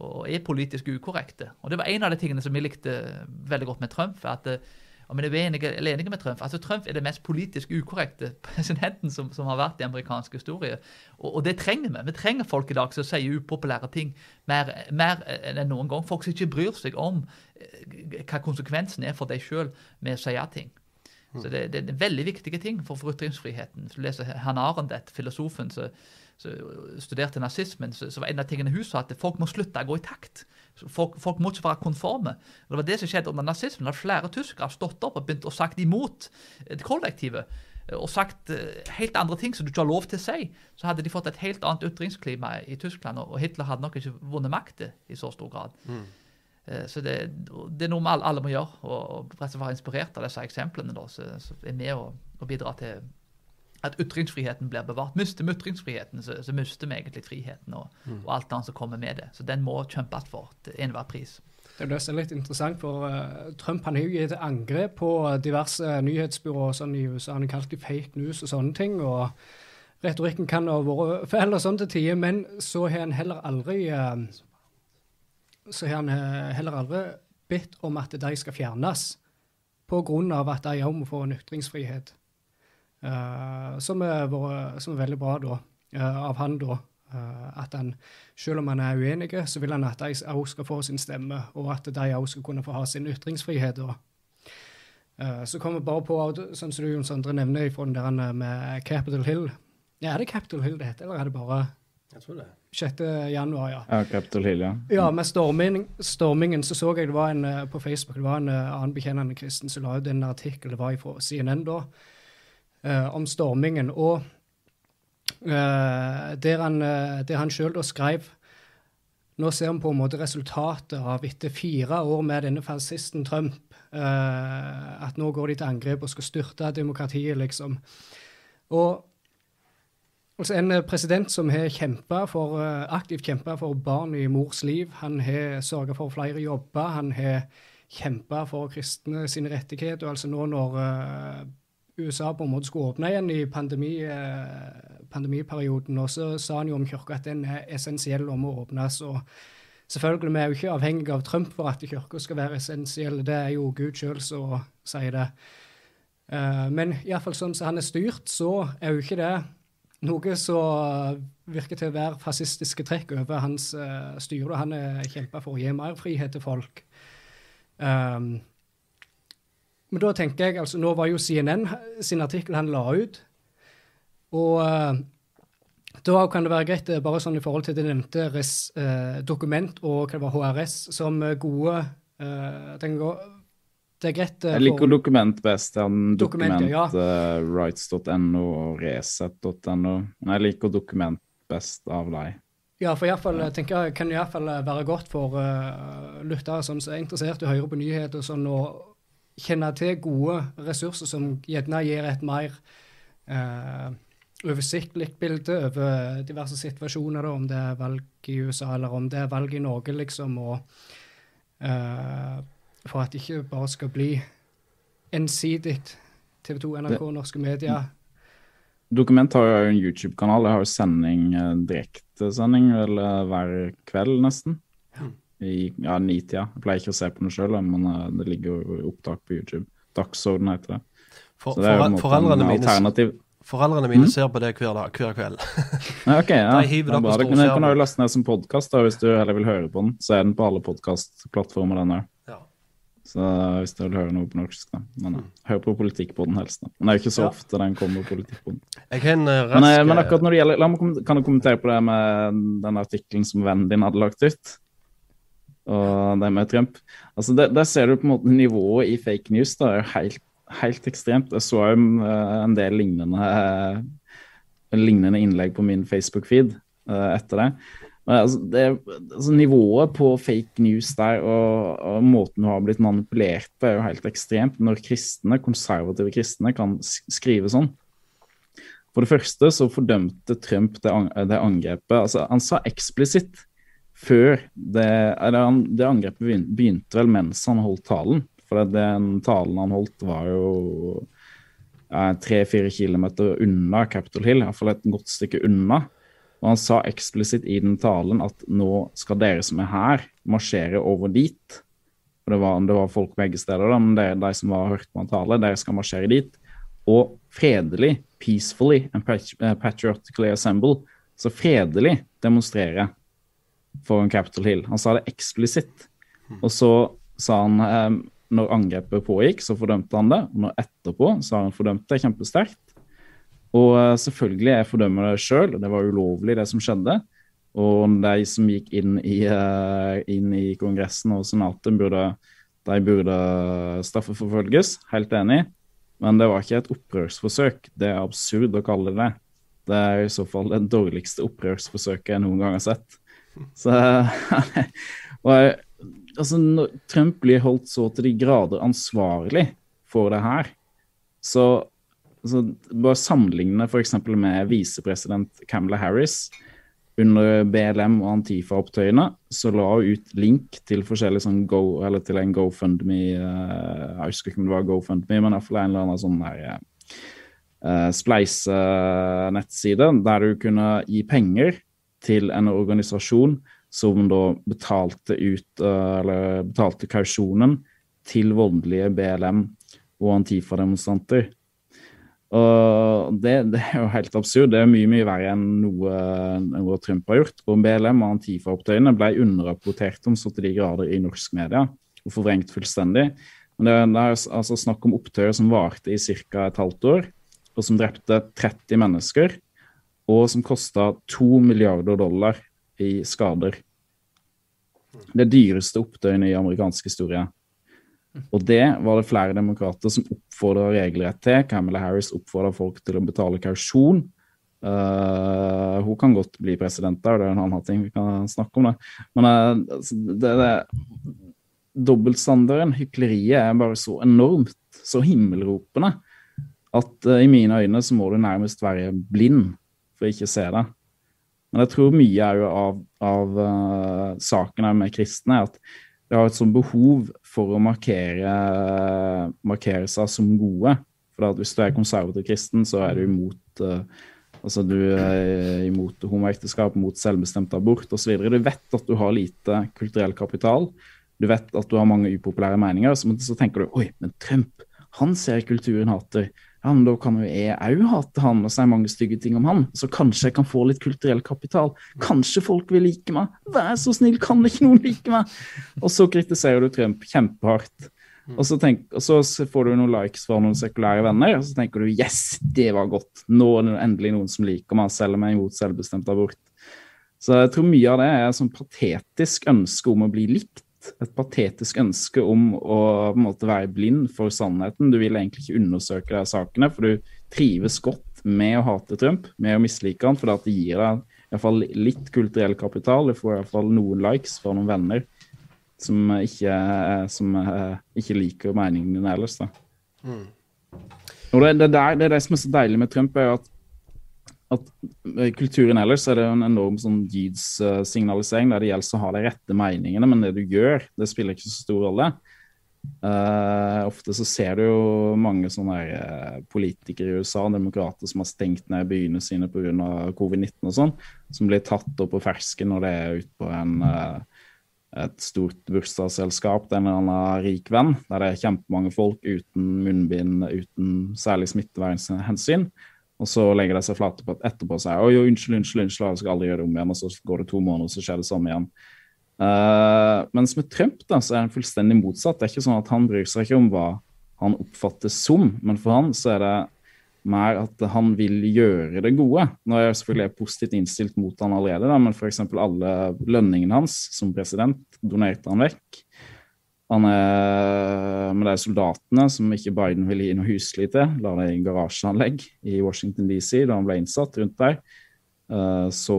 Og er politisk ukorrekte. Og Det var en av de tingene som jeg likte veldig godt med Trump. at eh, om jeg er enige, eller enige med Trump. Altså Trump er det mest politisk ukorrekte presidenten som, som har vært i amerikansk historie. Og, og det trenger vi. Vi trenger folk i dag som sier upopulære ting mer, mer enn noen gang. Folk som ikke bryr seg om eh, hva konsekvensen er for deg sjøl med å si ting. Så det, det er en veldig viktige ting for, ytringsfriheten. Hvis du leser Hannah Arendt, filosofen som studerte nazismen, så, så var en av tingene hun sa at folk må slutte å gå i takt. Folk, folk må ikke være konforme. Og Det var det som skjedde under nazismen. at Flere tyskere har stått opp og begynt å sagt imot det kollektivet. eh, Og sagt eh, helt andre ting som du ikke har lov til å si. Så hadde de fått et helt annet ytringsklima i Tyskland, og Hitler hadde nok ikke vunnet makten i så stor grad. Eh, Så det, det er noe vi alle, alle må gjøre, og, og og være inspirert av disse eksemplene da, som så er med å, å bidra til at ytringsfriheten blir bevart. Mister vi ytringsfriheten, så, så mister vi egentlig friheten og, og alt annet som kommer med det. Så den må kjempes for til enhver pris. Det er også er litt interessant, for eh, Trump han har jo gitt angrep på diverse nyhetsbyråer sånn i USA. Han har kalt det fake news og sånne ting. og Retorikken kan ha vært feil og sånn til tider, men så har han heller aldri eh, så har han eh, heller aldri bedt om at de skal fjernes, av at de òg må få en ytringsfrihet. Uh, som, er, vært- som er veldig bra da, uh, av han da. Uh, at han, selv om han er uenig, så vil han at de òg skal få sin stemme, og at de òg skal kunne få ha sin ytringsfrihet. da. Så kommer bare på, sånn som du Jons Sondre nevner, fra den der med Capitol Hill. Ja, er det Capitol Hill det heter, eller er det bare Jeg tror det. 6. januar, ja? Ja, Capitol Hill, ja. Ja, med storming, stormingen så så jeg det var en eh, på Facebook, det var en eh, annen bekjennende kristen som la ut en artikkel, det var fra CNN da, eh, om stormingen. Og eh, der han, uh, der han sjøl da skrev Nå ser vi på en måte resultatet av etter fire år med denne fascisten Trump. eh, at nå går de til angrep og skal styrte demokratiet, liksom. Og Altså En eh, president som har kjempa for, eh, aktivt kjempa for barn i mors liv. Han har sørga for flere jobber. Han har kjempa for kristne sine rettigheter. altså Nå når eh, USA på en måte skulle åpne igjen i pandemi, pandemiperioden, så sa han jo om kirka at den er essensiell og må åpnes. og Selvfølgelig, vi er jo ikke avhengige av Trump for at kirka skal være essensiell. Det er jo Gud sjøl som sier det. Men iallfall sånn som han er styrt, så er jo ikke det noe som virker til å være fascistiske trekk over hans uh, styre. Han har kjempa for å gi mer frihet til folk. Um, men da tenker jeg, altså Nå var jo CNN sin artikkel han la ut. Og uh, da kan det være greit, eh, bare sånn i forhold til det nevnte res, uh, dokument og hva det var HRS, som gode jeg, Det er greit uh, Jeg liker for- dokument best. Har Dokument, ja. rights.no og resett.no. Jeg liker dokument best av deg. Ja, for i hvert fall, tenker jeg, kan iallfall være godt for uh, lyttere som er interessert i å høre på nyheter sånn, og kjenne til gode ressurser som gjerne gir et mer uh, oversiktlig bilde over diverse situasjoner, da, om det er valg i USA eller om det er valg i Norge, liksom, og uh, for at det ikke bare skal bli ensidig TV 2, NRK, norske medier. Dokument har jo en YouTube-kanal. Jeg har jo sending, eh, direktesending vel, eh, hver kveld, nesten. I ja, nitida. Jeg pleier ikke å se på den sjøl, men eh, det ligger jo opptak på YouTube. Dagsorden heter det. For, Så det er jo for, en måte foreldrene, en mine, alternativ. foreldrene mine Mm. ser på det hver, dag, hver kveld. Ja, ok, ja. De Det bra. Det kan, du jo laste ned som podkast hvis du heller vil høre på den. Så er den på alle podkastplattformer, den òg. Ja. Så hvis du vil høre noe på norsk, da. Men eh, hør på politikk på den helst, da. Men det er jo ikke så Ja. ofte den kommer politikk på den. En eh, Men, eh, men akkurat når det gjelder, la meg, kan du kommentere på det med den artikkelen som vennen din hadde lagt ut? Og det med Trump. Altså det, Der ser du på en måte nivået i fake news. Det er jo helt, helt ekstremt. Jeg så jo en del lignende, lignende innlegg på min Facebook-feed etter det. Men, altså, det. Altså, nivået på fake news der og, og måten du har blitt manipulert på, er jo helt ekstremt. Når kristne, konservative kristne kan skrive sånn. For det første så fordømte Trump det, det angrepet. altså Han sa eksplisitt før det, eller det angrepet begynte vel mens han holdt talen. For den talen han holdt, var jo tre-fire kilometer unna Capitol Hill, iallfall et godt stykke unna. Og han sa eksplisitt i den talen at nå skal dere som er her, marsjere over dit. Og det var, det var folk begge steder, da, men det er de som var hørt på han tale, dere skal marsjere dit. Og fredelig, peacefully and patriotically assemble. Så fredelig demonstrere foran Capitol Hill. Han sa det eksplisitt. Og så sa han eh, når angrepet pågikk, så fordømte han det. Og når etterpå så har han fordømt det kjempesterkt. Og uh, selvfølgelig, jeg fordømmer det sjøl. Det var ulovlig, det som skjedde. Og de som gikk inn i, uh, inn i Kongressen og Senatet, burde, de burde straffeforfølges. Helt enig. Men det var ikke et opprørsforsøk. Det er absurd å kalle det det. Er i så fall det dårligste opprørsforsøket jeg noen gang har sett. Så, og altså, Trump blir holdt så til de grader ansvarlig for det her, så altså, Bare sammenligne f.eks. med visepresident Camilla Harris. Under BLM og Antifa-opptøyene så la hun ut link til forskjellige sånn go, eller til en GoFundMe uh, Jeg husker ikke om det var GoFundMe, men iallfall en eller annen sånn der uh, spleise-nettside der du kunne gi penger til en organisasjon som da betalte ut eller betalte kausjonen til voldelige BLM og Antifa-demonstranter. Og det, det, er jo helt absurd. Det er mye mye verre enn noe, noe Trump har gjort. Og BLM og Antifa-opptøyene ble underrapportert om så til de grader i norsk media og forvrengt fullstendig. Men det, det er altså snakk om opptøyer som varte i ca. et halvt år, og som drepte 30 mennesker, og som kosta 2 milliarder dollar i skader. Det dyreste opptøyene i amerikansk historie. Og det var det flere demokrater som oppfordra regelrett til. Camilla Harris oppfordra folk til å betale kausjon. Uh, hun kan godt bli president der, det er en annen ting vi kan snakke om det. Men uh, det, det dobbeltstandarden, hykleriet, er bare så enormt, så himmelropende, at uh, i mine øyne så må du nærmest være blind for å ikke se det. Men jeg tror mye er jo av, av saken med kristne at de har et sånt behov for å markere, markere seg som gode. For hvis du er konservativ kristen, så er du imot uh, altså du er imot homoekteskap, mot selvbestemt abort osv. Du vet at du har lite kulturell kapital. Du vet at du har mange upopulære meninger. Så, så tenker du oi, men Trump, han ser kulturen hater ja, men da kan jo jeg òg hate han og si mange stygge ting om han. Så kanskje jeg kan få litt kulturell kapital. Kanskje folk vil like meg. Vær så snill, kan ikke noen like meg? Og så kritiserer du Trump kjempehardt. Og så, tenk, og så, får du noen likes fra noen sekulære venner, og så tenker du yes, det var godt. Nå er det endelig noen som liker meg, selv om jeg er imot selvbestemt abort. Så jeg tror mye av det er sånn patetisk ønske om å bli likt et patetisk ønske om å måte være blind for sannheten. Du vil egentlig ikke undersøke de sakene, for du trives godt med å hate Trump, med å mislike han, fordi det gir deg i hvert fall litt kulturell kapital. Du får i hvert fall noen likes fra noen venner som ikke, som eh, ikke liker meningen din ellers. Da. Mm. Og det, det, der, det, er det som er så deilig med Trump, er at at I kulturen ellers er det en enorm sånn signalisering der det gjelder å ha de rette meningene, men det du gjør, det spiller ikke så stor rolle. Uh, ofte så ser du jo mange sånne uh, politikere i USA, demokrater, som har stengt ned byene sine pga. covid-19 og sånn, som blir tatt opp på fersken når det er ute på en, uh, et stort bursdagsselskap til en eller annen rik venn, der det er kjempemange folk uten munnbind, uten særlig smittevernhensyn. Og så legger de seg flate på etterpå og sier oi, unnskyld, unnskyld, unnskyld, jeg skal aldri gjøre det om igjen. Og så går det to måneder, og så skjer det samme igjen. Uh, mens med Trump da, så er det fullstendig motsatt. Det er ikke sånn at han bryr seg ikke om hva han oppfattes som, men for han så er det mer at han vil gjøre det gode. Nå er jeg selvfølgelig positivt innstilt mot han allerede, da, men f.eks. alle lønningene hans som president donerte han vekk. Han er med de soldatene som ikke Biden ville gi noe husly til, la det i garasjeanlegg i Washington DC da han ble innsatt rundt der. Eh, så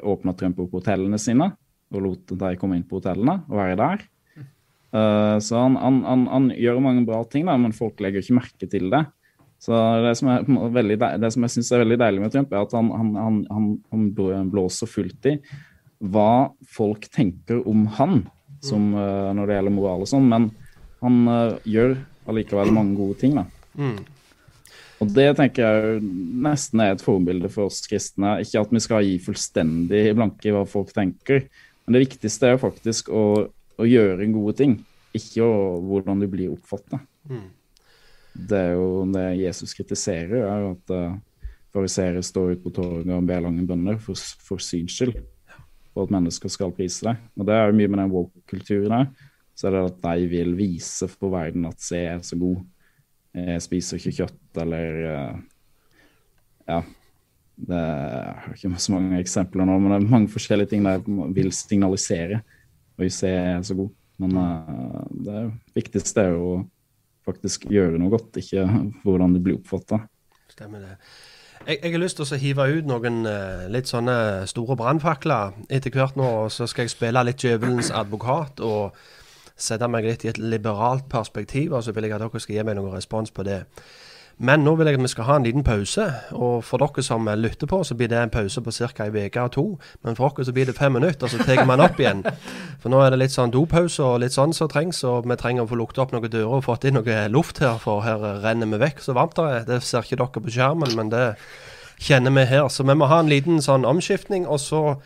åpna Trump opp hotellene sine og lot de komme inn på hotellene og være der. Eh, så han, han, han, han gjør mange bra ting, da, men folk legger ikke merke til det. Så Det som, er veldig, det som jeg syns er veldig deilig med Trump, er at han blåser fullt i hva folk tenker om han som, uh, når det gjelder moral og sånn. Men han uh, gjør allikevel mange gode ting, da. Mm. Og det tenker jeg nesten er et forbilde for oss kristne. Ikke at vi skal gi fullstendig blanke i hva folk tenker, men det viktigste er faktisk å, å gjøre gode ting, ikke å, hvordan du blir oppfatta. Mm. Det er jo det Jesus kritiserer, er at uh, fariseere står ute på torget og ber lange bønner for, for syns skyld, for at mennesker skal prise deg. Og det er jo mye med den woke-kulturen her. Så er det at de vil vise for verden at se er så god. Jeg spiser ikke kjøtt, eller uh, Ja. Det er ikke så mange eksempler nå, men det er mange forskjellige ting de vil signalisere. Og se er så god. Men uh, det viktigste er jo å faktisk gjøre noe godt, ikke hvordan det blir oppfatta. Stemmer det. Jeg, jeg, har lyst til å hive ut noen uh, litt sånne store brannfakler etter hvert nå. Så skal jeg spille litt djevelens advokat og sette meg litt i et liberalt perspektiv. Og så vil jeg at dere skal gi meg noen respons på det. Men nå vil jeg at vi skal ha en liten pause. Og for dere som lytter på, så blir det en pause på ca. ei uke og to. Men for dere så blir det fem minutter, og så tar man opp igjen. For nå er det litt sånn dopause og litt sånn som trengs. Og vi trenger å få lukta opp noen dører og fått inn noe luft her, for her renner vi vekk så varmt det er. Det ser ikke dere på skjermen, men det kjenner vi her. Så vi må ha en liten sånn omskiftning. og så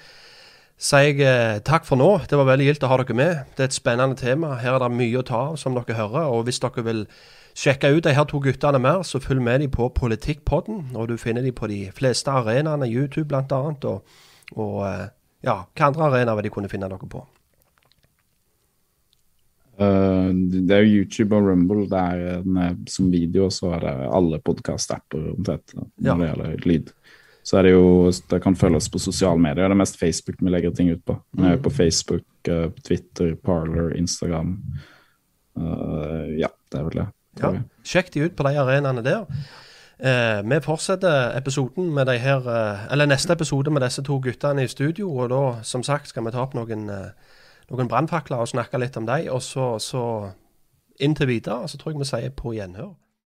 sier jeg eh, takk for nå. Det var veldig gildt å ha dere med. Det er et spennende tema. Her er det mye å ta av, som dere hører. Og hvis dere vil Sjekke ut de her to guttene mer, så følg med dem på Politikkpodden. Og du finner dem på de fleste arenaene, YouTube bl.a. Og, og eh, ja, hva andre arenaer vil de kunne finne dere på? Uh, det er jo YouTube og Rumble det er en, som video, og så er det alle podkast-apper omtrent når ja. det gjelder lyd. Så er det jo Det kan følges på sosiale medier. Det er mest Facebook vi legger ting ut på. Er på Facebook, Twitter, Parler, Instagram. Uh, ja, det er vel det. Ja, Sjekk de ut på de arenaene der. Eh, vi fortsetter episoden med de her, eh, eller neste episode med disse to guttene i studio. og Da som sagt, skal vi ta opp noen, eh, noen brannfakler og snakke litt om dem. Og så, så inntil videre så tror jeg vi sier på gjenhør.